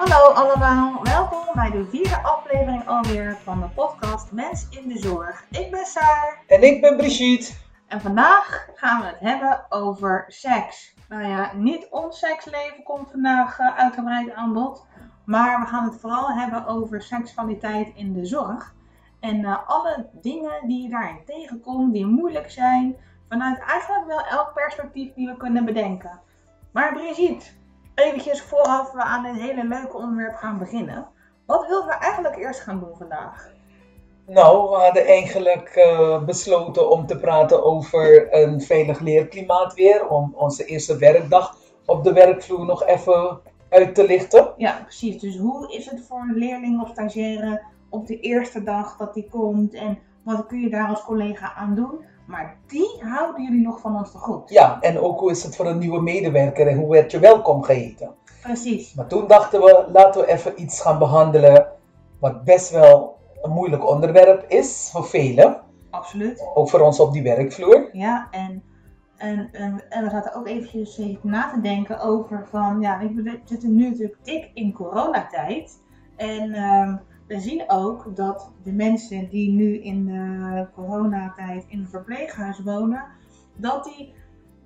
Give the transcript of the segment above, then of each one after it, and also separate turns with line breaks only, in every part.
Hallo allemaal, welkom bij de vierde aflevering alweer van de podcast Mens in de Zorg. Ik ben Saar.
En ik ben Brigitte.
En vandaag gaan we het hebben over seks. Nou ja, niet ons seksleven komt vandaag uh, uitgebreid aan bod. Maar we gaan het vooral hebben over seksualiteit in de zorg. En uh, alle dingen die je daarin tegenkomt, die moeilijk zijn. Vanuit eigenlijk wel elk perspectief die we kunnen bedenken. Maar Brigitte, eventjes vooraf we aan dit hele leuke onderwerp gaan beginnen. Wat wilden we eigenlijk eerst gaan doen vandaag?
Nou, we hadden eigenlijk uh, besloten om te praten over een veilig leerklimaat weer. Om onze eerste werkdag op de werkvloer nog even uit te lichten.
Ja, precies. Dus hoe is het voor een leerling of stagiaire op de eerste dag dat die komt? En wat kun je daar als collega aan doen? Maar die houden jullie nog van ons te goed.
Ja, en ook hoe is het voor een nieuwe medewerker en hoe werd je welkom geheten?
Precies.
Maar toen dachten we, laten we even iets gaan behandelen wat best wel een moeilijk onderwerp is voor velen.
Absoluut.
Ook voor ons op die werkvloer.
Ja, en, en, en, en we zaten ook eventjes na te denken over van, ja, we zitten nu natuurlijk dik in coronatijd. En uh, we zien ook dat de mensen die nu in de coronatijd in een verpleeghuis wonen, dat die,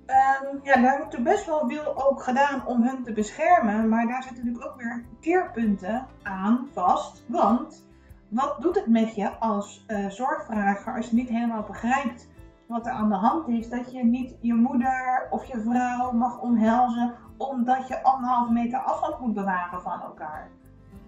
um, ja, daar wordt er best wel veel ook gedaan om hun te beschermen. Maar daar zitten natuurlijk ook weer keerpunten aan vast. Want wat doet het met je als uh, zorgvrager als je niet helemaal begrijpt wat er aan de hand is? Dat je niet je moeder of je vrouw mag omhelzen omdat je anderhalve meter afstand moet bewaren van elkaar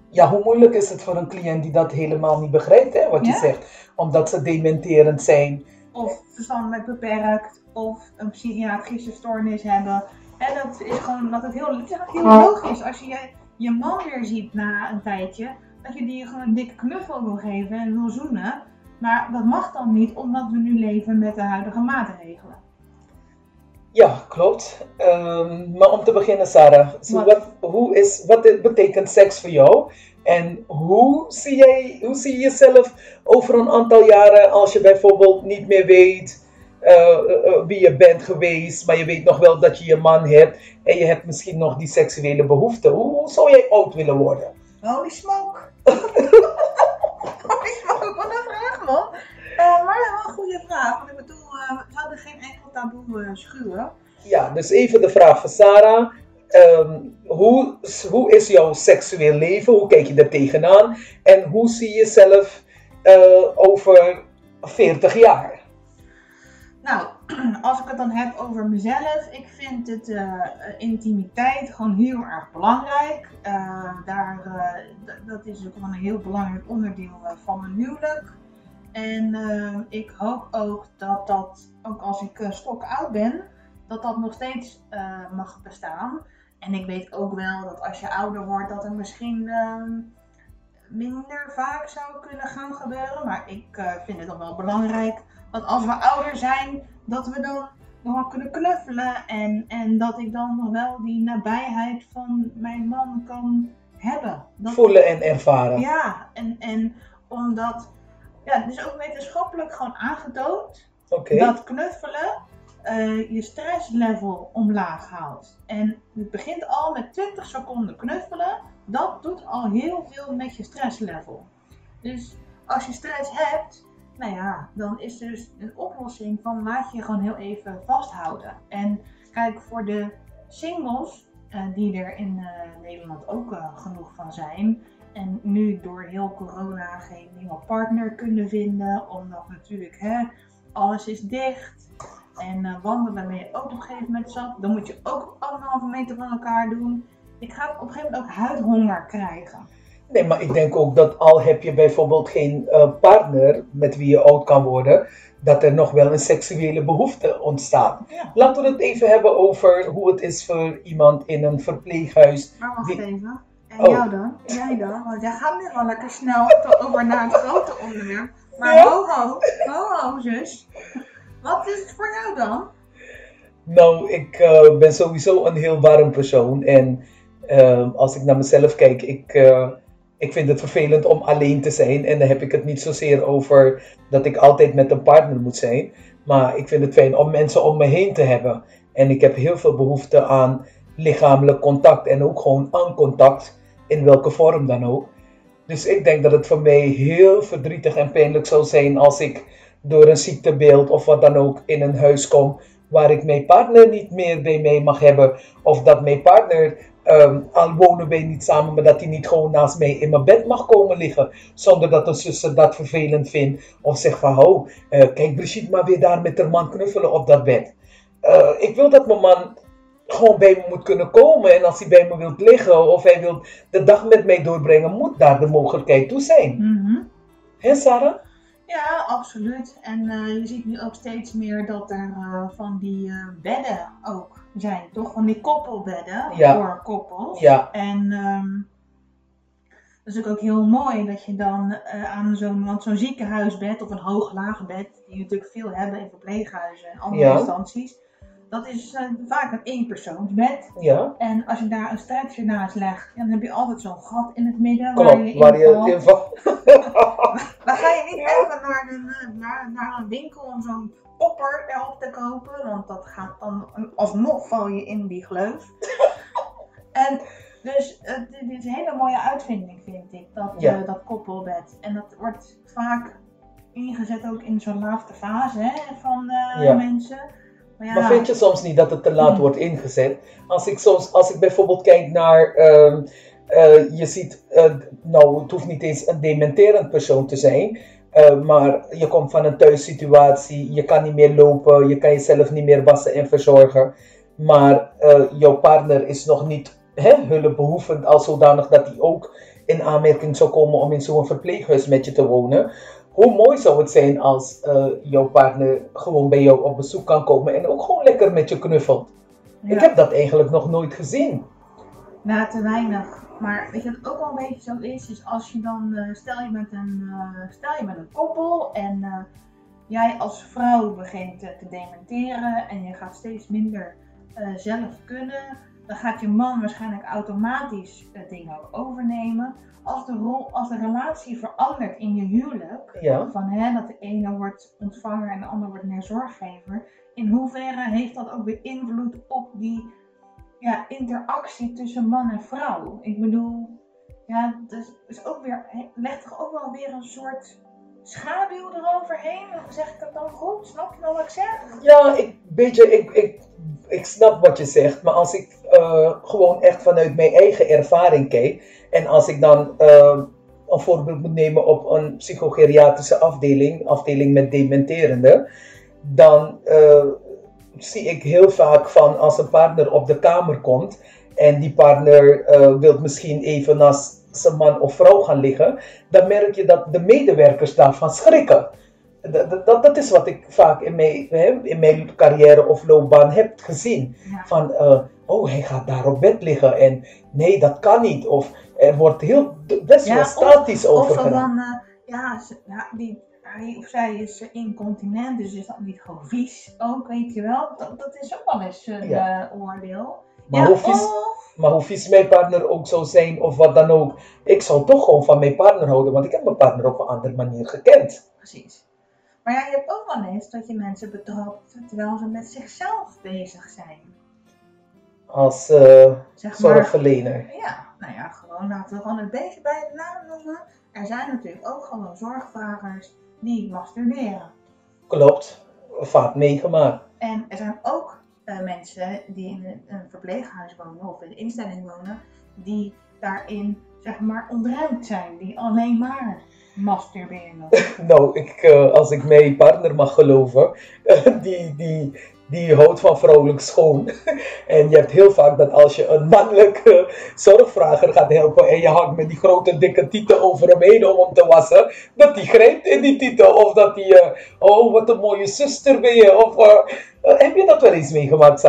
ja, hoe moeilijk is het voor een cliënt die dat helemaal niet begrijpt, hè, wat je zegt, omdat ze dementerend zijn.
Of verstandelijk beperkt, of een psychiatrische stoornis hebben. En dat is gewoon dat het heel, het is heel logisch als je je man weer ziet na een tijdje, dat je die gewoon een dikke knuffel wil geven en wil zoenen. Maar dat mag dan niet, omdat we nu leven met de huidige maatregelen.
Ja, klopt. Um, maar om te beginnen, Sarah, wat? Wat, hoe is, wat betekent seks voor jou? En hoe zie, jij, hoe zie je jezelf over een aantal jaren als je bijvoorbeeld niet meer weet uh, uh, wie je bent geweest, maar je weet nog wel dat je je man hebt en je hebt misschien nog die seksuele behoefte? Hoe, hoe zou jij oud willen worden?
Holy smoke! Holy smoke, wat een vraag man! Uh, maar wel een goede vraag, want ik bedoel, we hadden geen enkel taboe schuwen.
Ja, dus even de vraag van Sarah. Um, hoe, hoe is jouw seksueel leven? Hoe kijk je er tegenaan? En hoe zie je jezelf uh, over 40 jaar?
Nou, als ik het dan heb over mezelf, ik vind het uh, intimiteit gewoon heel erg belangrijk. Uh, daar, dat is ook gewoon een heel belangrijk onderdeel van mijn huwelijk. En ik hoop ook dat dat, ook als ik stok oud ben, dat dat nog steeds mag bestaan. En ik weet ook wel dat als je ouder wordt, dat er misschien uh, minder vaak zou kunnen gaan gebeuren. Maar ik uh, vind het dan wel belangrijk dat als we ouder zijn, dat we dan nog wel kunnen knuffelen. En, en dat ik dan nog wel die nabijheid van mijn man kan hebben. Dat,
Voelen en ervaren.
Ja, en, en omdat, ja, het is ook wetenschappelijk gewoon aangetoond okay. dat knuffelen uh, je stresslevel omlaag haalt. En het begint al met 20 seconden knuffelen. Dat doet al heel veel met je stresslevel. Dus als je stress hebt, nou ja, dan is er dus een oplossing van laat je gewoon heel even vasthouden. En kijk, voor de singles, uh, die er in uh, Nederland ook genoeg van zijn, en nu door heel corona geen nieuwe partner kunnen vinden, omdat natuurlijk hè, alles is dicht. En uh, wandelen ben je ook op een gegeven moment zat. Dan moet je ook anderhalve meter van elkaar doen. Ik ga op een gegeven moment ook huidhonger krijgen.
Nee, maar ik denk ook dat al heb je bijvoorbeeld geen uh, partner met wie je oud kan worden, dat er nog wel een seksuele behoefte ontstaat.
Ja.
Laten we het even hebben over hoe het is voor iemand in een verpleeghuis.
Maar wacht die... even. En oh. jou dan? Jij dan? Want jij gaat nu wel lekker snel over naar het grote onderwerp. Maar ja? ho ho, ho ho zus. Wat is het voor jou dan?
Nou, ik uh, ben sowieso een heel warm persoon. En uh, als ik naar mezelf kijk, ik, uh, ik vind het vervelend om alleen te zijn. En dan heb ik het niet zozeer over dat ik altijd met een partner moet zijn. Maar ik vind het fijn om mensen om me heen te hebben. En ik heb heel veel behoefte aan lichamelijk contact en ook gewoon aan contact in welke vorm dan ook. Dus ik denk dat het voor mij heel verdrietig en pijnlijk zou zijn als ik door een ziektebeeld of wat dan ook in een huis kom waar ik mijn partner niet meer bij mij mag hebben. Of dat mijn partner, um, al wonen wij niet samen, maar dat hij niet gewoon naast mij in mijn bed mag komen liggen. Zonder dat een zuster dat vervelend vindt. Of zegt van, oh, kijk Brigitte maar weer daar met haar man knuffelen op dat bed. Uh, ik wil dat mijn man gewoon bij me moet kunnen komen. En als hij bij me wilt liggen of hij wil de dag met mij doorbrengen, moet daar de mogelijkheid toe zijn. Mm -hmm. Hé Sarah?
Ja, absoluut. En uh, je ziet nu ook steeds meer dat er uh, van die uh, bedden ook zijn, toch? Van die koppelbedden ja. voor koppels. Ja. En um, dat is ook heel mooi dat je dan aan zo'n, want zo'n ziekenhuisbed of een hoog-laag bed, die je natuurlijk veel hebben in verpleeghuizen en andere ja. instanties, dat is uh, vaak een eenpersoonsbed. Ja. En als je daar een stretcher naast legt, dan heb je altijd zo'n gat in het midden
Klopt, waar je, waar je in valt.
dan ga je niet even naar een, eh, naar, naar een winkel om zo'n popper erop te kopen, want dat gaat dan alsnog val je in die gleuf. en dus uh, dit is een hele mooie uitvinding, vind ik, dat, ja. uh, dat koppelbed. En dat wordt vaak ingezet ook in zo'n laatste fase hè, van ja. mensen.
Maar, maar, vind je soms niet dat het te laat wordt ingezet? Als ik, soms, als ik bijvoorbeeld kijk naar, uh, uh, je ziet, uh, nou het hoeft niet eens een dementerend persoon te zijn, eh, maar je komt van een thuissituatie, je kan niet meer lopen, je kan jezelf niet meer wassen en verzorgen, maar jouw partner is nog niet hè, hulpbehoevend als zodanig dat hij ook in aanmerking zou komen om in zo'n verpleeghuis met je te wonen hoe mooi zou het zijn als uh, jouw partner gewoon bij jou op bezoek kan komen en ook gewoon lekker met je knuffelt. Ik heb dat eigenlijk nog nooit gezien.
Nou, te weinig. Maar weet je wat ook wel een beetje zo is, is als je dan, uh, stel, je met een, uh, stel je een koppel en jij als vrouw begint te dementeren en je gaat steeds minder zelf kunnen, dan gaat je man waarschijnlijk automatisch dingen ook overnemen als de, rol, als de relatie verandert in je huwelijk, van hè, dat de ene wordt ontvanger en de ander wordt meer zorggever, in hoeverre heeft dat ook weer invloed op die ja, interactie tussen man en vrouw? Ik bedoel, ja, dat is ook weer, legt toch ook wel weer een soort schaduw eroverheen? Zeg ik dat dan goed? Snap je wat ik zeg?
Ja, ik, beetje, ik, ik, ik snap wat je zegt, maar als ik uh, gewoon echt vanuit mijn eigen ervaring kijk, en als ik dan uh, een voorbeeld moet nemen op een psychogeriatrische afdeling, afdeling met dementerende, dan uh, zie ik heel vaak van als een partner op de kamer komt en die partner wil misschien even naast zijn man of vrouw gaan liggen, dan merk je dat de medewerkers daarvan schrikken. Dat, dat, dat is wat ik vaak in mijn, in mijn carrière of loopbaan heb gezien. Ja. Van, uh, oh, hij gaat daar op bed liggen en nee, dat kan niet. Of er wordt heel, best wel statisch over.
Of dan, uh, ja, ja, die, hij of zij is incontinent, dus is dat niet gewoon vies ook, weet je wel. Dat, dat is ook wel eens een ja. uh, oordeel.
Maar, ja, hoe vies, of... maar hoe vies mijn partner ook zou zijn of wat dan ook, ik zou toch gewoon van mijn partner houden, want ik heb mijn partner op een andere manier gekend.
Precies. Maar ja, je hebt ook wel eens dat je mensen betrapt terwijl ze met zichzelf bezig zijn.
Als uh, zeg zorgverlener.
Ja, nou ja, gewoon laten we gewoon een beetje bij het naam noemen. Er zijn natuurlijk ook gewoon zorgvragers die masturberen.
Klopt, vaak meegemaakt.
En er zijn ook uh, mensen die in een, een, verpleeghuis wonen of in een instelling wonen, die daarin zeg maar ontruimd zijn, die alleen maar masturberen.
nou, ik, uh, als ik mijn partner mag geloven, die, die, die houdt van vrouwelijk schoon. En je hebt heel vaak dat als je een mannelijke zorgvrager gaat helpen en je hangt met die grote dikke tieten over hem heen om hem te wassen, dat die grijpt in die tieten. Of dat die, uh, oh wat een mooie zuster ben je. Of, uh, heb je dat wel eens meegemaakt,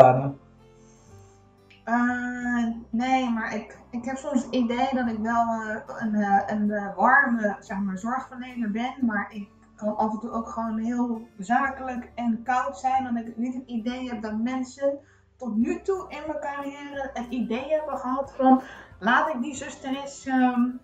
Sarah?
nee, maar ik, ik heb soms het idee dat ik wel een, een warme zeg maar, zorgverlener ben, maar ik kan af en toe ook gewoon heel zakelijk en koud zijn. Dat ik niet het idee heb dat mensen tot nu toe in mijn carrière het idee hebben gehad van laat ik die zuster eens um,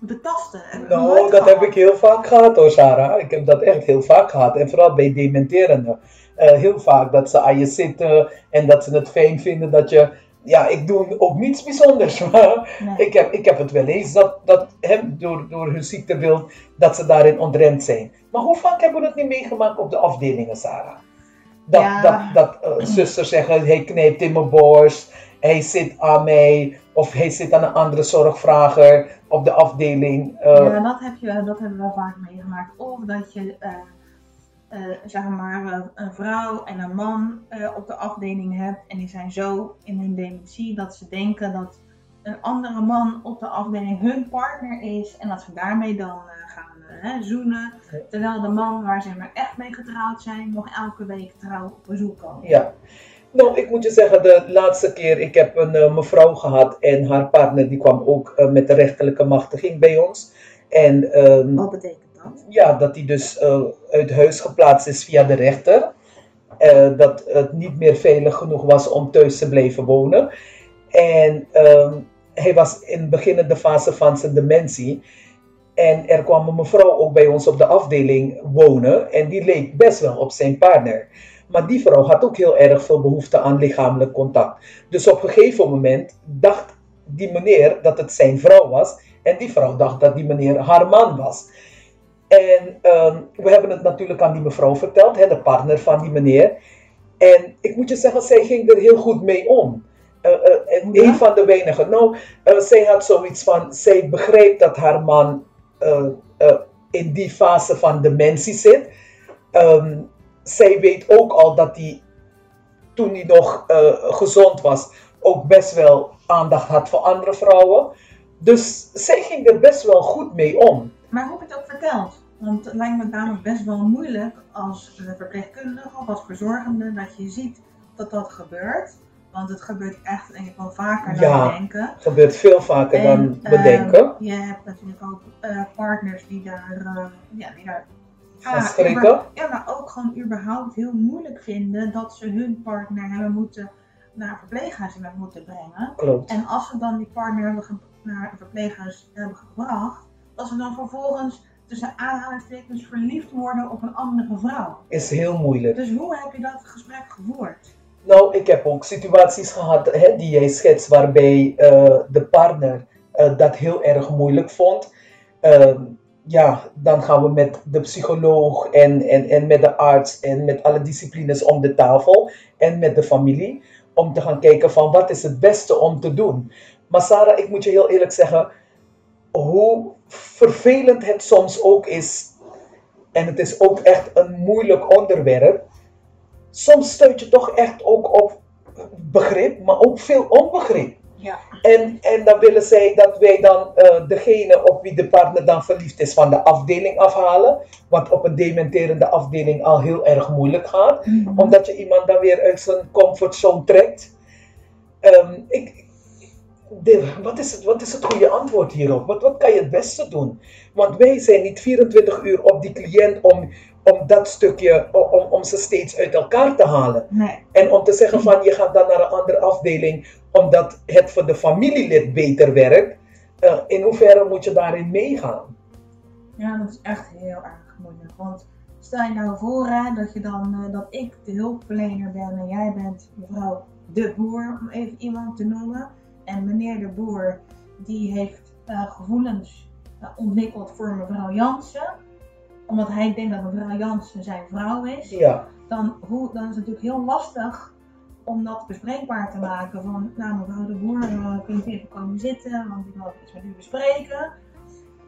betasten.
Nou, dat heb ik heel vaak gehad hoor Sarah. Ik heb dat echt heel vaak gehad. En vooral bij dementerende. Uh, heel vaak dat ze aan je zitten en dat ze het fijn vinden dat je ja, ik doe ook niets bijzonders. Maar ik, heb, ik heb het wel eens dat, dat hem door, door hun ziektebeeld, dat ze daarin ontremd zijn. Maar hoe vaak hebben we het niet meegemaakt op de afdelingen, Sarah? Dat, dat, dat uh, zusters zeggen, hij knijpt in mijn borst, hij zit aan mij, of hij zit aan een andere zorgvrager op de afdeling.
Uh, ja, dat, heb je, dat hebben we vaak meegemaakt. Of dat je uh, uh, zeg maar een vrouw en een man op de afdeling hebt en die zijn zo in hun dementie dat ze denken dat een andere man op de afdeling hun partner is en dat ze daarmee dan gaan hè, zoenen. Terwijl de man waar ze maar echt mee getrouwd zijn nog elke week trouw op bezoek komen.
Ja. Nou, ik moet je zeggen, de laatste keer, ik heb een uh, mevrouw gehad en haar partner die kwam ook uh, met de rechterlijke machtiging bij ons.
En, um, Wat betekent dat?
Ja, dat hij dus uh, uit huis geplaatst is via de rechter. dat het niet meer veilig genoeg was om thuis te blijven wonen. En um, hij was in de beginnende fase van zijn dementie. En er kwam een mevrouw ook bij ons op de afdeling wonen. En die leek best wel op zijn partner. Maar die vrouw had ook heel erg veel behoefte aan lichamelijk contact. Dus op een gegeven moment dacht die meneer dat het zijn vrouw was. En die vrouw dacht dat die meneer haar man was. En uh, we hebben het natuurlijk aan die mevrouw verteld, hè, de partner van die meneer. En ik moet je zeggen, zij ging er heel goed mee om. Uh, uh, een van de weinigen. Nou, uh, zij had zoiets van, zij begreep dat haar man in die fase van dementie zit. Um, zij weet ook al dat hij, toen hij nog gezond was, ook best wel aandacht had voor andere vrouwen. Dus zij ging er best wel goed mee om.
Maar hoe heb je het ook verteld? Want het lijkt me namelijk best wel moeilijk als verpleegkundige of als verzorgende dat je ziet dat dat gebeurt. Want het gebeurt echt denk ik wel vaker dan we denken.
Het gebeurt veel vaker dan we uh, denken.
Je hebt natuurlijk ook uh, partners die daar, uh, ja, die daar
ja,
ja, maar ook gewoon überhaupt heel moeilijk vinden dat ze hun partner hebben moeten naar een verpleeghuis hebben moeten brengen.
Klopt.
En als ze dan die partner hebben naar een verpleeghuis hebben gebracht, dat ze dan vervolgens tussen aanhalingstekens verliefd worden op een andere vrouw.
Is heel moeilijk.
Dus hoe heb je dat gesprek gevoerd?
Nou, ik heb ook situaties gehad hè, die jij schetst waarbij uh, de partner uh, dat heel erg moeilijk vond. Uh, ja, dan gaan we met de psycholoog en, en, en met de arts en met alle disciplines om de tafel en met de familie. Om te gaan kijken van wat is het beste om te doen. Maar Sarah, ik moet je heel eerlijk zeggen, hoe vervelend het soms ook is. En het is ook echt een moeilijk onderwerp. Soms stuit je toch echt ook op begrip, maar ook veel onbegrip.
Ja.
En, en dan willen zij dat wij dan uh, degene op wie de partner dan verliefd is van de afdeling afhalen. Wat op een dementerende afdeling al heel erg moeilijk gaat. Mm -hmm. Omdat je iemand dan weer uit zijn comfortzone trekt. Um, ik, de, wat, is het, wat is het goede antwoord hierop? Wat, wat kan je het beste doen? Want wij zijn niet 24 uur op die cliënt om, om dat stukje, om, om ze steeds uit elkaar te halen.
Nee.
En om te zeggen van je gaat dan naar een andere afdeling omdat het voor de familielid beter werkt. Uh, in hoeverre moet je daarin meegaan?
Ja, dat is echt heel erg moeilijk. Want stel je nou voor hè, dat, je dan, uh, dat ik de hulpverlener ben en jij bent mevrouw de boer, om even iemand te noemen. En meneer de boer, die heeft uh, gevoelens ontwikkeld voor mevrouw Jansen. Omdat hij denkt dat mevrouw Jansen zijn vrouw is.
Ja.
Dan, hoe, dan is het natuurlijk heel lastig om dat bespreekbaar te maken. Van, nou mevrouw de Boer, uh, kunt u even komen zitten, want ik wil iets met u bespreken.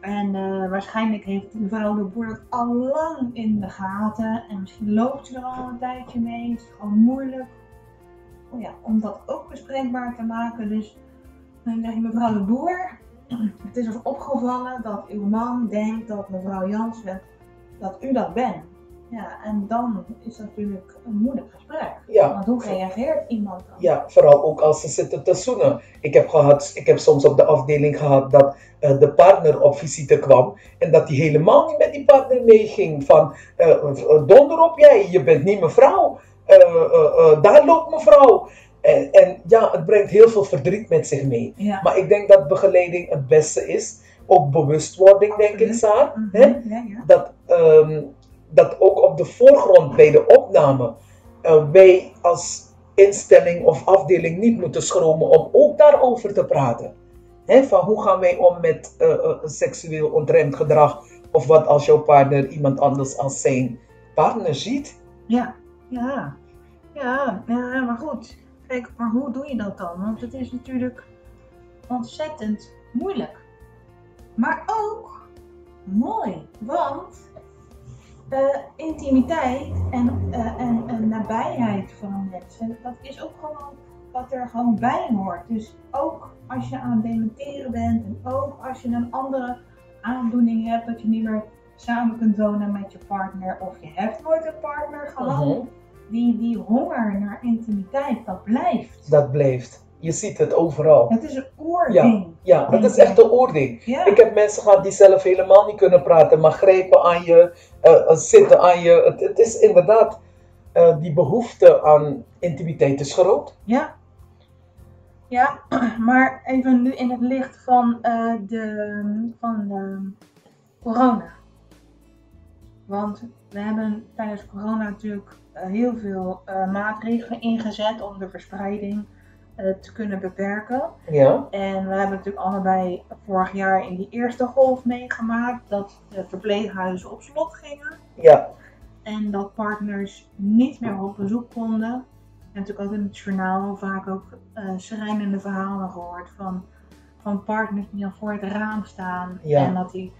En uh, waarschijnlijk heeft mevrouw de Boer dat al lang in de gaten. En misschien loopt ze er al een tijdje mee. Het is gewoon moeilijk oh ja, om dat ook bespreekbaar te maken. Dus dan je mevrouw de Boer, het is ons opgevallen dat uw man denkt dat mevrouw Jansen, dat u dat bent. Ja, en dan is dat natuurlijk een moeilijk gesprek.
Ja.
Want hoe reageert iemand dan?
Ja, vooral ook als ze zitten te zoenen. Ik heb, gehad, ik heb soms op de afdeling gehad dat uh, de partner op visite kwam en dat hij helemaal niet met die partner meeging. Van uh, donder op jij, je bent niet mevrouw. Uh, daar loopt mevrouw. En, en, ja, het brengt heel veel verdriet met zich mee.
Ja.
Maar ik denk dat begeleiding het beste is. Ook bewustwording, denk ik, Saar.
Mm -hmm. ja, ja.
Dat, um, dat ook op de voorgrond bij de opname uh, wij als instelling of afdeling niet moeten schromen om ook daarover te praten. van hoe gaan wij om met uh, seksueel ontremd gedrag? Of wat als jouw partner iemand anders als zijn partner ziet?
Ja, ja. Ja, ja, maar goed. Kijk, maar hoe doe je dat dan? Want het is natuurlijk ontzettend moeilijk. Maar ook mooi, want uh, intimiteit en, uh, en, en nabijheid van mensen, dat is ook gewoon wat er gewoon bij hoort. Dus ook als je aan het dementeren bent en ook als je een andere aandoening hebt, dat je niet meer samen kunt wonen met je partner of je hebt nooit een partner, gewoon mhm. Die, die honger naar intimiteit, dat blijft.
Dat blijft. Je ziet het overal.
Het is een oording.
Ja, ja dat is echt een oording. Ik heb mensen gehad die zelf helemaal niet kunnen praten, maar grijpen aan je, uh, zitten aan je. Het, het is inderdaad, uh, die behoefte aan intimiteit is groot.
Ja. Ja, maar even nu in het licht van, de, van corona. Want we hebben tijdens corona natuurlijk heel veel maatregelen ingezet om de verspreiding uh, te kunnen beperken. Ja. En we hebben natuurlijk allebei vorig jaar in die eerste golf meegemaakt dat de verpleeghuizen op slot gingen. Ja. En dat partners niet meer op bezoek konden. En natuurlijk ook in het journaal vaak ook uh, schrijnende verhalen gehoord van, van partners die dan voor het raam staan. Ja. En dat die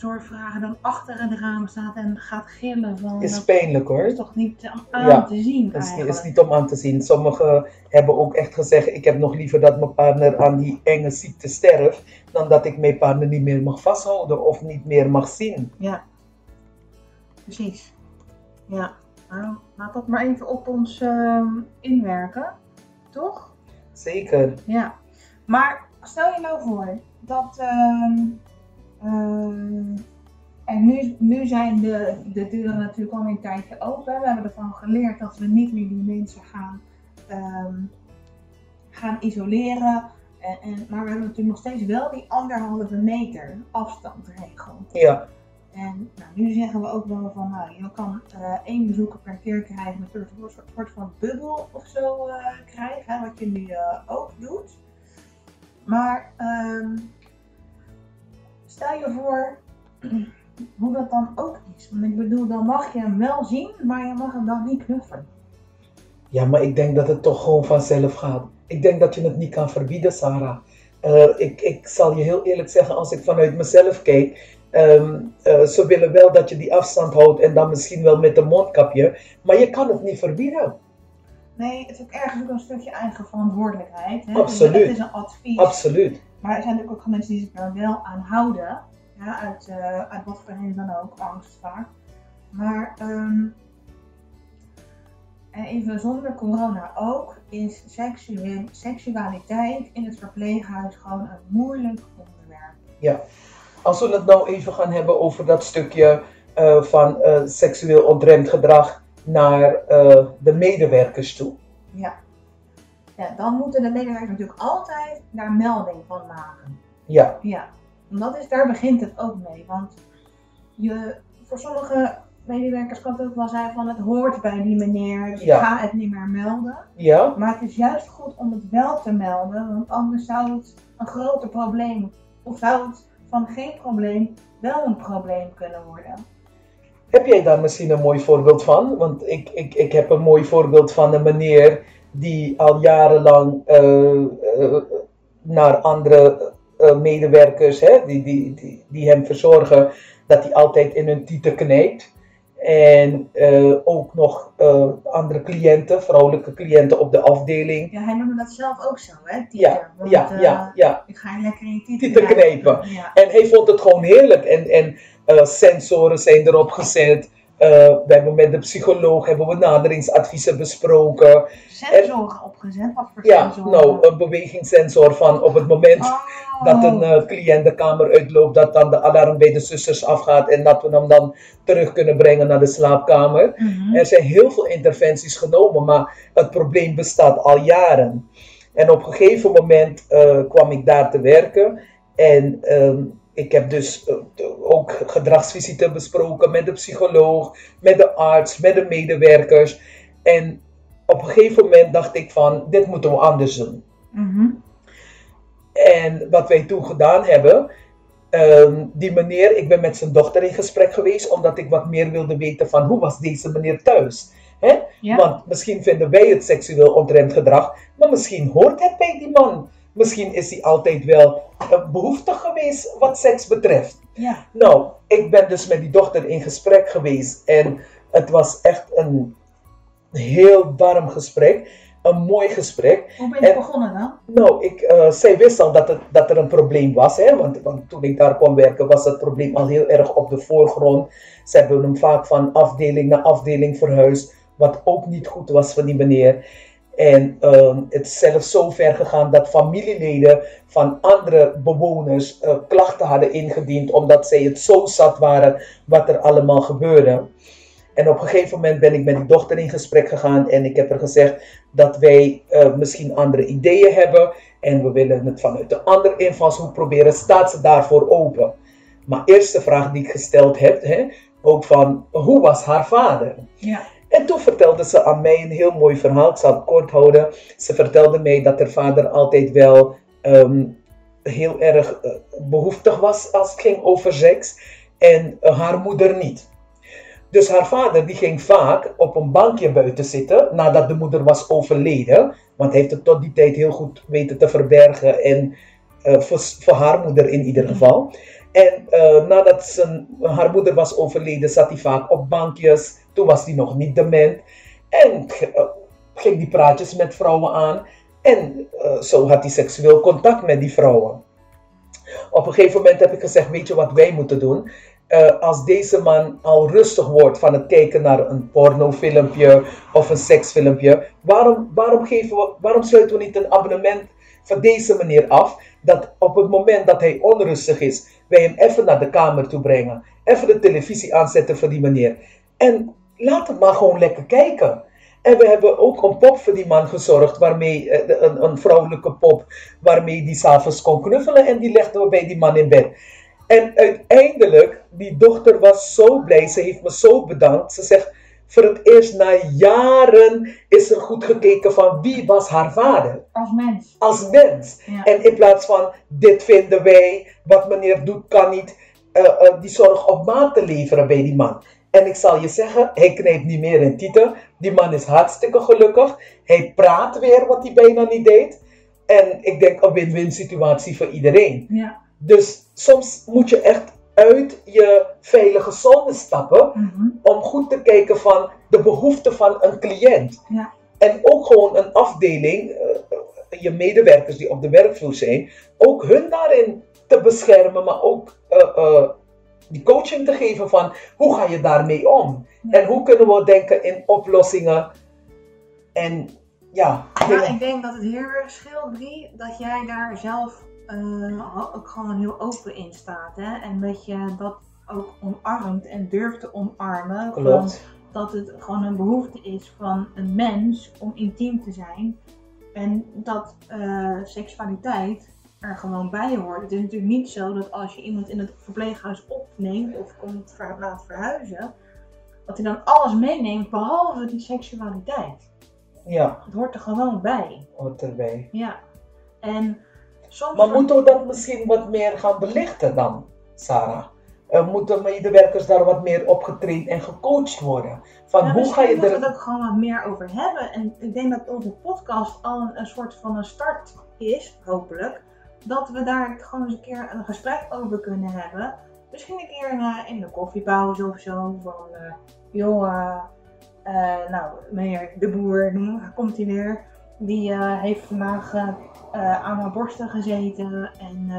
zorgvragen dan achter het raam staat en gaat gillen van...
Is pijnlijk hoor.
is toch niet om aan te zien
is, is, niet om aan te zien. Sommigen hebben ook echt gezegd, ik heb nog liever dat mijn partner aan die enge ziekte sterft, dan dat ik mijn partner niet meer mag vasthouden of niet meer mag zien.
Ja, precies. Ja, nou, laat dat maar even op ons uh, inwerken, toch?
Zeker.
Ja, maar stel je nou voor dat... Uh, Ehm, en nu, nu zijn de, de deuren natuurlijk al een tijdje open. We hebben ervan geleerd dat we niet meer die mensen gaan, um, gaan isoleren. En, en, maar we hebben natuurlijk nog steeds wel die anderhalve meter afstandregel. Ja. En nou, nu zeggen we ook wel van, nou, je kan uh, één bezoeker per keer krijgen, met een soort van bubbel of zo uh, krijgen, wat je nu uh, ook doet. Maar um, stel je voor hoe dat dan ook is. Want ik bedoel, dan mag je hem wel zien, maar je mag hem dan niet knuffelen.
Ja, maar ik denk dat het toch gewoon vanzelf gaat. Ik denk dat je het niet kan verbieden, Sarah. Uh, ik, ik zal je heel eerlijk zeggen, als ik vanuit mezelf kijk, um, uh, ze willen wel dat je die afstand houdt en dan misschien wel met een mondkapje, maar je kan het niet verbieden.
Nee, het is ook ergens ook een stukje eigen verantwoordelijkheid. Hè?
Absoluut. Dus
het is een advies.
Absoluut.
Maar er zijn natuurlijk ook mensen die zich er wel aan houden. Ja, uit, uh, uit wat voor reden dan ook, angst vaak. Maar um, even zonder corona ook, is seksualiteit in het verpleeghuis gewoon een moeilijk onderwerp.
Ja, als we het nou even gaan hebben over dat stukje uh, van uh, seksueel ontremd gedrag naar de medewerkers toe.
Ja ja, dan moeten de medewerkers natuurlijk altijd daar melding van maken.
Ja.
Ja, dat is, daar begint het ook mee. Want je, voor sommige medewerkers kan het ook wel zijn van het hoort bij die meneer, dus ja. ik ga het niet meer melden.
Ja.
Maar het is juist goed om het wel te melden, want anders zou het een groter probleem, of zou het van geen probleem wel een probleem kunnen worden.
Heb jij daar misschien een mooi voorbeeld van? Want ik, ik, ik heb een mooi voorbeeld van een meneer die al jarenlang uh, uh, naar andere uh, medewerkers, hè, die, die, die, die hem verzorgen, dat hij altijd in hun tieten knijpt. En ook nog andere cliënten, vrouwelijke cliënten op de afdeling.
Ja, hij noemde dat zelf ook zo, hè? Tieten.
Ja, want, ja, ja, ja.
Ik ga lekker in je tieten
knijpen. Ja. En hij vond het gewoon heerlijk. En, en sensoren zijn erop gezet. Uh, we hebben met de psycholoog hebben we naderingsadviezen besproken.
Sensoren opgezet? Wat voor
ja, nou, een bewegingssensor van op het moment oh. dat een uh, cliënt de kamer uitloopt, dat dan de alarm bij de zusters afgaat en dat we hem dan terug kunnen brengen naar de slaapkamer. Mhm. Er zijn heel veel interventies genomen, maar het probleem bestaat al jaren. En op een gegeven moment uh, kwam ik daar te werken en ehm, ik heb dus uh, ook gedragsvisite besproken met de psycholoog, met de arts, met de medewerkers. En op een gegeven moment dacht ik van, dit moeten we anders doen. Mhm. En wat wij toen gedaan hebben, ehm, die meneer, ik ben met zijn dochter in gesprek geweest, omdat ik wat meer wilde weten van hoe was deze meneer thuis. Hè? Want misschien vinden wij het seksueel ontremd gedrag, maar misschien hoort het bij die man. Misschien is hij altijd wel behoeftig geweest wat seks betreft. Ja. Nou, ik ben dus met die dochter in gesprek geweest en het was echt een heel warm gesprek. Een mooi gesprek.
Hoe ben je begonnen dan?
Nou, ik, uh, zij wist al dat, het, dat er een probleem was. Hè? Want, want toen ik daar kwam werken was het probleem al heel erg op de voorgrond. Ze hebben hem vaak van afdeling naar afdeling verhuisd. Wat ook niet goed was van die meneer. En uh, het is zelfs zo ver gegaan dat familieleden van andere bewoners uh, klachten hadden ingediend. Omdat zij het zo zat waren wat er allemaal gebeurde. En op een gegeven moment ben ik met die dochter in gesprek gegaan en ik heb er gezegd dat wij uh, misschien andere ideeën hebben en we willen het vanuit de andere invalshoek proberen. Staat ze daarvoor open? Maar eerste vraag die ik gesteld heb, hè, ook van hoe was haar vader? Ja. En toen vertelde ze aan mij een heel mooi verhaal. Ik zal het kort houden. Ze vertelde mij dat haar vader altijd wel um, heel erg uh, behoeftig was als het ging over seks. En haar moeder niet. Dus haar vader die ging vaak op een bankje buiten zitten nadat de moeder was overleden. Want hij heeft het tot die tijd heel goed weten te verbergen. En uh, voor, voor, haar moeder in ieder geval. En uh, nadat zijn, haar moeder was overleden, zat hij vaak op bankjes. Toen was hij nog niet dement. En uh, ging die praatjes met vrouwen aan. En zo had hij seksueel contact met die vrouwen. Op een gegeven moment heb ik gezegd: Weet je wat wij moeten doen? uh, als deze man al rustig wordt van het kijken naar een pornofilmpje of een seksfilmpje, waarom, waarom, geven we, waarom sluiten we niet een abonnement van deze manier af? Dat op het moment dat hij onrustig is, wij hem even naar de kamer toe brengen. Even de televisie aanzetten voor die meneer. En laat hem maar gewoon lekker kijken. En we hebben ook een pop voor die man gezorgd, waarmee, eh, een, een vrouwelijke pop, waarmee die s'avonds kon knuffelen en die legden we bij die man in bed. En uiteindelijk, die dochter was zo blij. Ze heeft me zo bedankt. Ze zegt, voor het eerst na jaren is er goed gekeken van wie was haar vader.
Als mens.
Als mens. En in plaats van, dit vinden wij, wat meneer doet kan niet. Uh, uh, die zorg op maat te leveren bij die man. En ik zal je zeggen, hij knijpt niet meer in tieten. Die man is hartstikke gelukkig. Hij praat weer wat hij bijna niet deed. En ik denk een win-win situatie voor iedereen. Ja. Dus soms moet je echt uit je veilige zone stappen mhm. om goed te kijken van de behoeften van een cliënt. Ja. En ook gewoon een afdeling, uh, je medewerkers die op de werkvloer zijn, ook hun daarin te beschermen, maar ook uh, uh, die coaching te geven van hoe ga je daarmee om? En hoe kunnen we denken in oplossingen en ja.
Ja, ik denk dat het heel erg scheelt, Brie, dat jij daar zelf uh, ook gewoon heel open in staat. Hè? En dat je dat ook omarmt en durft te omarmen. Van, dat het gewoon een behoefte is van een mens om intiem te zijn. En dat uh, seksualiteit er gewoon bij hoort. Het is natuurlijk niet zo dat als je iemand in het verpleeghuis opneemt of komt laat verhuizen, dat hij dan alles meeneemt behalve die seksualiteit. Ja. Het hoort er gewoon bij.
Hoort erbij.
Ja. En
maar moeten we dat misschien wat meer gaan belichten dan, Sarah? Uh, moeten medewerkers daar wat meer op getraind en gecoacht worden?
Van hoe ga je er... we het ook gewoon wat meer over hebben. En ik denk dat onze podcast al een, een soort van een start is, hopelijk. Dat we daar gewoon eens een keer een gesprek over kunnen hebben. Misschien een keer uh, in de koffiepauze of zo. Van, uh, joh, nou, meneer De Boer, komt hij weer. Die heeft vandaag aan mijn borsten gezeten. En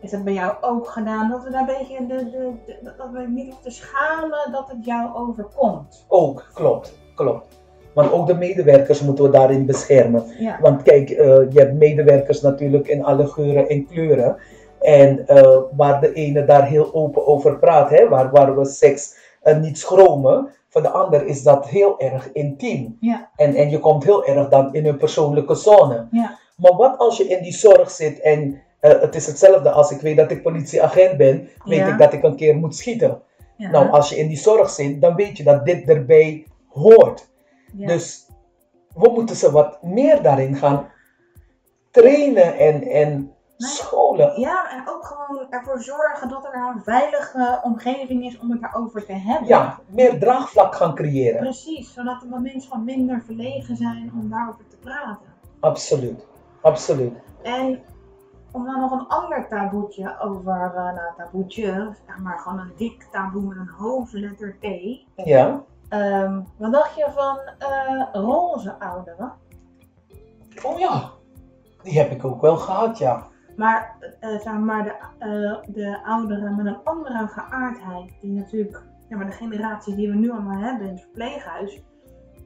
is dat bij jou ook gedaan? Dat we daar een beetje de, de, dat we niet hoeven te schamen dat het jou overkomt.
Ook, klopt, klopt. Ook de medewerkers moeten we daarin beschermen. Want kijk, uh, je hebt medewerkers natuurlijk in alle geuren en kleuren. En waar de ene daar heel open over praat, hè, waar, waar we seks niet schromen, voor de ander is dat heel erg intiem. Ja. En, en je komt heel erg dan in een persoonlijke zone. Ja. Maar wat als je in die zorg zit en uh, het is hetzelfde als ik weet dat ik politieagent ben, weet ik dat ik een keer moet schieten. Nou, als je in die zorg zit, dan weet je dat dit erbij hoort. Dus we moeten ze wat meer daarin gaan trainen en, en scholen.
Ja, en ook gewoon ervoor zorgen dat er een veilige omgeving is om het daarover te hebben.
Ja, meer draagvlak gaan creëren.
Precies, zodat de mensen wat minder verlegen zijn om daarover te praten.
Absoluut, absoluut.
En om dan nog een ander taboetje over, uh, nou taboetje, zeg maar gewoon een dik taboe met een hoofdletter T.
Ja.
Um, wat dacht je van uh, roze ouderen?
Oh ja, die heb ik ook wel gehad, ja.
Maar, uh, zeg maar de, de ouderen met een andere geaardheid, die natuurlijk, ja, maar de generatie die we nu allemaal hebben in het verpleeghuis,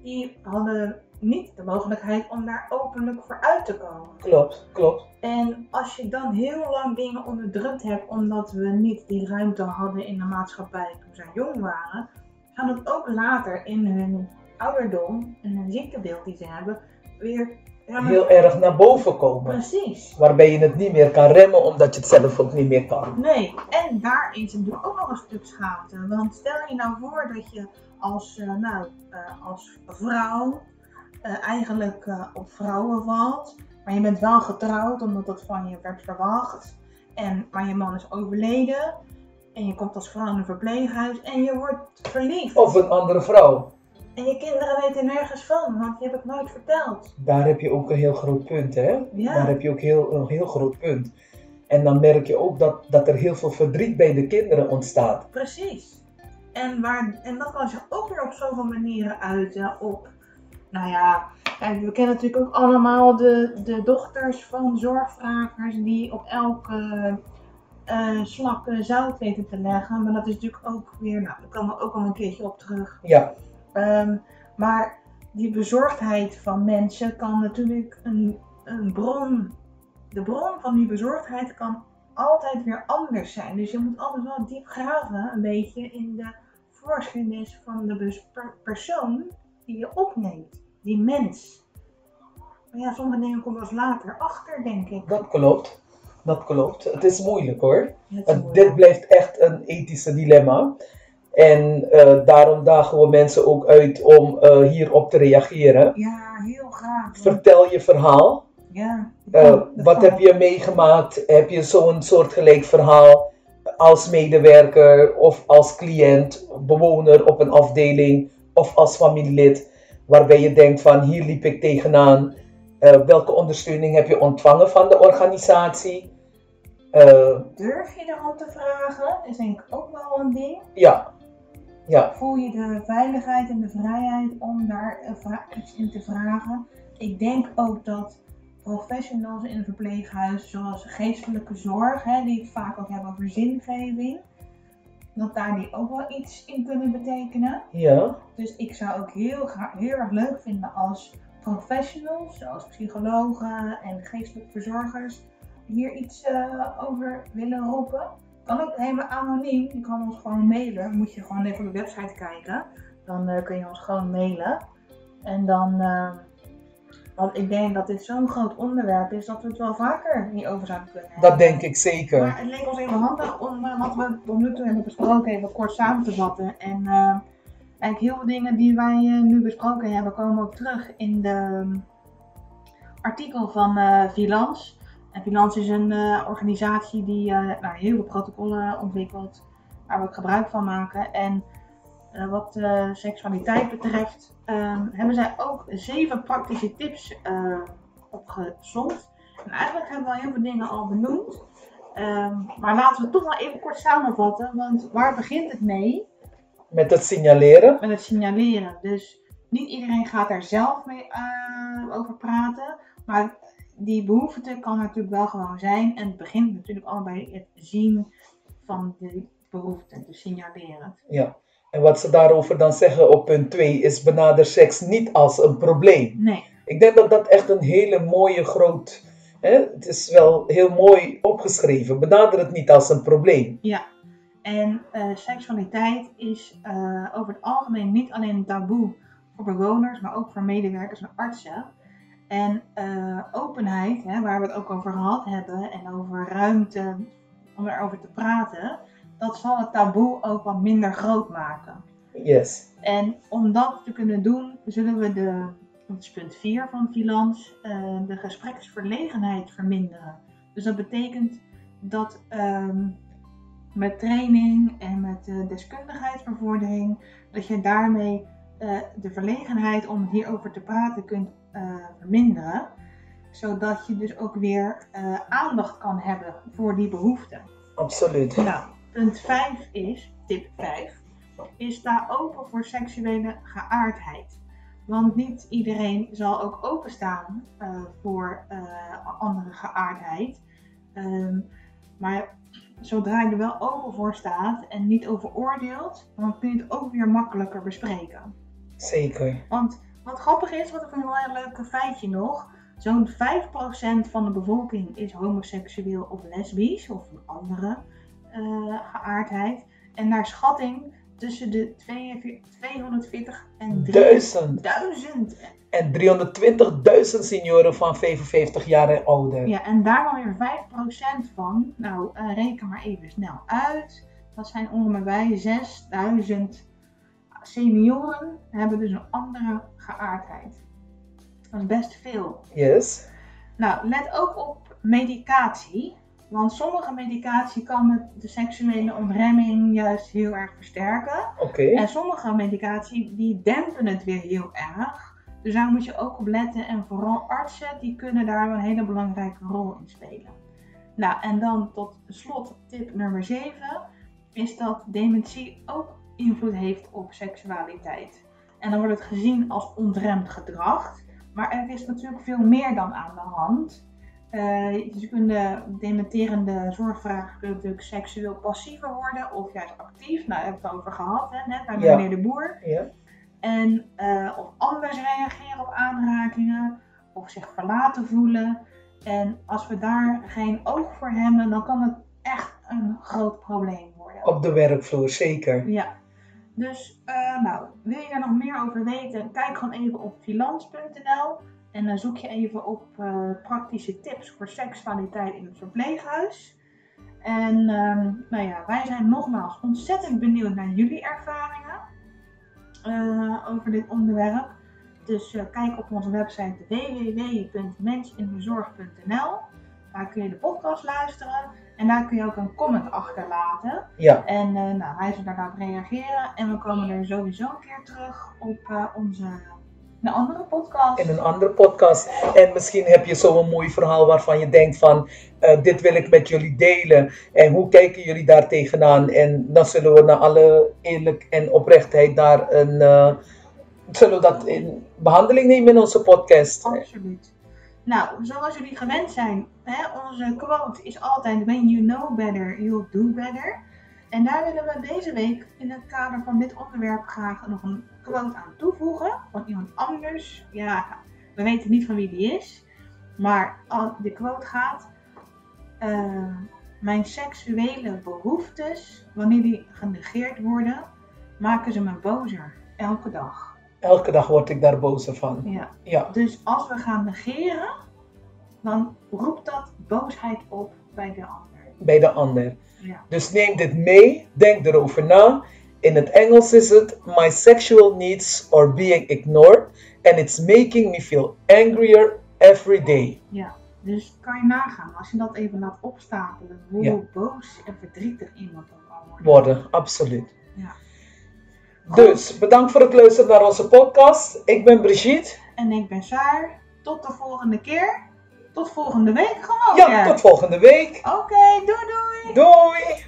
die hadden niet de mogelijkheid om daar openlijk voor uit te komen.
Klopt, klopt.
En als je dan heel lang dingen onderdrukt hebt omdat we niet die ruimte hadden in de maatschappij toen zij jong waren, gaan het ook later in hun ouderdom en hun ziektebeeld die ze hebben weer
heel erg naar boven komen.
Precies.
Waarbij je het niet meer kan remmen omdat je het zelf ook niet meer kan.
Nee, en daarin is natuurlijk ook nog een stuk schaamte. Want stel je nou voor dat je als, uh, nou, uh, als vrouw uh, eigenlijk op vrouwen valt. Maar je bent wel getrouwd omdat dat van je werd verwacht. En, maar je man is overleden. En je komt als vrouw in een verpleeghuis en je wordt verliefd.
Of een andere vrouw.
En je kinderen weten nergens van, want die heb ik nooit verteld.
Daar heb je ook een heel groot punt, hè? Ja. Daar heb je ook heel, een heel groot punt. En dan merk je ook dat, dat er heel veel verdriet bij de kinderen ontstaat.
Precies. En, waar, en dat kan zich ook weer op zoveel manieren uiten. Op, nou ja, kijk, we kennen natuurlijk ook allemaal de, de dochters van zorgvragers die op elke uh, slak zout weten te leggen. Maar dat is natuurlijk ook weer, nou, daar komen we ook al een keertje op terug.
Ja.
Um, maar die bezorgdheid van mensen kan natuurlijk een, een bron. De bron van die bezorgdheid kan altijd weer anders zijn. Dus je moet altijd wel diep graven, een beetje in de voorgeschiedenis van de persoon die je opneemt, die mens. Maar ja, sommige dingen komen pas later achter, denk ik.
Dat klopt. Dat klopt. Het is moeilijk hoor. Dit blijft echt een ethische dilemma. En uh, daarom dagen we mensen ook uit om uh, hierop te reageren.
Ja, heel graag.
Vertel je verhaal.
Ja.
Uh, wat heb je meegemaakt? Heb je zo'n soortgelijk verhaal als medewerker of als cliënt, bewoner op een afdeling of als familielid, waarbij je denkt van hier liep ik tegenaan. welke ondersteuning heb je ontvangen van de organisatie?
Durf je erom te vragen? Is denk ik ook wel een ding.
Ja, ja.
Voel je de veiligheid en de vrijheid om daar iets in te vragen. Ik denk ook dat professionals in een verpleeghuis, zoals geestelijke zorg, hè, die het vaak ook hebben over zingeving, dat daar die ook wel iets in kunnen betekenen.
Ja.
Dus ik zou ook heel, heel erg leuk vinden als professionals, zoals psychologen en geestelijke verzorgers, hier iets uh, over willen roepen. Kan ook helemaal anoniem. Je kan ons gewoon mailen. Moet je gewoon even op de website kijken. Dan uh, kun je ons gewoon mailen. En dan. Uh, want ik denk dat dit zo'n groot onderwerp is dat we het wel vaker hierover zouden kunnen hebben.
Dat denk ik zeker.
Maar het leek ons even handig om uh, wat we tot nu toe hebben besproken even kort samen te vatten. En eigenlijk heel veel dingen die wij nu besproken hebben komen ook terug in de um, artikel van Vilans. En Finans is een uh, organisatie die uh, nou, heel veel protocollen ontwikkelt, waar we ook gebruik van maken. En uh, wat seksualiteit betreft, um, hebben zij ook zeven praktische tips opgezond. En eigenlijk hebben we al heel veel dingen al benoemd. Um, maar laten we het toch wel even kort samenvatten, want waar begint het mee?
Met het signaleren.
Met het signaleren. Dus niet iedereen gaat daar zelf mee over praten. Maar die behoefte kan natuurlijk wel gewoon zijn. En het begint natuurlijk al bij het zien van de behoefte, dus signaleren.
Ja, en wat ze daarover dan zeggen op punt 2 is benader seks niet als een probleem.
Nee.
Ik denk dat dat echt een hele mooie groot... Hè, het is wel heel mooi opgeschreven. Benader het niet als een probleem.
Ja, en uh, seksualiteit is uh, over het algemeen niet alleen een taboe voor bewoners, maar ook voor medewerkers en artsen. En uh, openheid, hè, waar we het ook over gehad hebben, en over ruimte om erover te praten, dat zal het taboe ook wat minder groot maken.
Yes.
En om dat te kunnen doen, zullen we de dat is punt 4 van Vilans, uh, de gespreksverlegenheid verminderen. Dus dat betekent dat ehm, met training en met uh, deskundigheidsbevordering, dat je daarmee uh, de verlegenheid om hierover te praten kunt verminderen. Zodat je dus ook weer aandacht kan hebben voor die behoeften.
Absoluut.
Nou, punt 5 is, tip 5, is sta open voor seksuele geaardheid. Want niet iedereen zal ook openstaan voor andere geaardheid. Um, maar zodra je er wel open voor staat en niet over oordeelt, dan kun je het ook weer makkelijker bespreken.
Zeker.
Want wat grappig is, wat ik een heel leuk feitje nog. Zo'n 5% van de bevolking is homoseksueel of lesbisch of een andere uh, geaardheid. En naar schatting tussen de 240 en
1000.
En
320.000 senioren van 55 jaar en ouder.
Ja, en daar dan weer 5% van. Nou, uh, reken maar even snel uit. Dat zijn ongeveer 6000 senioren hebben dus een andere geaardheid. Dat is best veel.
Yes.
Nou, let ook op medicatie. Want sommige medicatie kan de seksuele ontremming juist heel erg versterken.
Okay.
En sommige medicatie die dempen het weer heel erg. Dus daar moet je ook op letten. En vooral artsen die kunnen daar een hele belangrijke rol in spelen. Nou, en dan tot slot tip nummer 7 is dat dementie ook invloed heeft op seksualiteit. En dan wordt het gezien als ontremd gedrag. Maar er is natuurlijk veel meer dan aan de hand. Uh, dus kunnen dementerende zorgvragen kunnen natuurlijk seksueel passiever worden of juist actief. Nou, daar hebben we het over gehad, hè, net bij meneer de Boer.
Ja.
En uh, of anders reageren op aanrakingen of zich verlaten voelen. En als we daar geen oog voor hebben, dan kan het echt een groot probleem worden.
Op de werkvloer, zeker.
Ja. Dus, uh, nou, wil je daar nog meer over weten? Kijk gewoon even op filans.nl. En dan zoek je even op uh, praktische tips voor seksualiteit in het verpleeghuis. En um, nou ja, wij zijn nogmaals ontzettend benieuwd naar jullie ervaringen uh, over dit onderwerp. Dus kijk op onze website www.mensinhuzorg.nl. Daar kun je de podcast luisteren en daar kun je ook een comment achterlaten.
Ja.
En nou, wij zullen daarop reageren en we komen er sowieso een keer terug op onze een andere podcast.
In een andere podcast. En misschien heb je zo'n mooi verhaal waarvan je denkt van, uh, dit wil ik met jullie delen. En hoe kijken jullie daar tegenaan? En dan zullen we naar alle eerlijk en oprechtheid daar een, uh, zullen we dat in behandeling nemen in onze podcast.
Absoluut. Nou, zoals jullie gewend zijn, hè, onze quote is altijd, when you know better, you'll do better. En daar willen we deze week in het kader van dit onderwerp graag nog een quote aan toevoegen van iemand anders. Ja, we weten niet van wie die is, maar de quote gaat: uh, Mijn seksuele behoeftes, wanneer die genegeerd worden, maken ze me bozer. Elke dag.
Elke dag word ik daar bozer van.
Ja.
ja.
Dus als we gaan negeren, dan roept dat boosheid op bij de ander.
Bij de ander.
Ja.
Dus neem dit mee, denk erover na. In het Engels is het My sexual needs are being ignored and it's making me feel angrier every day.
Ja, dus kan je nagaan als je dat even laat opstapelen, hoe ja. boos en verdrietig iemand dan kan worden.
Worden, absoluut.
Ja.
Dus bedankt voor het luisteren naar onze podcast. Ik ben Brigitte.
En ik ben Saar. Tot de volgende keer. Tot volgende week gewoon.
Ja, tot volgende week.
Oké, okay, doei doei.
Doei.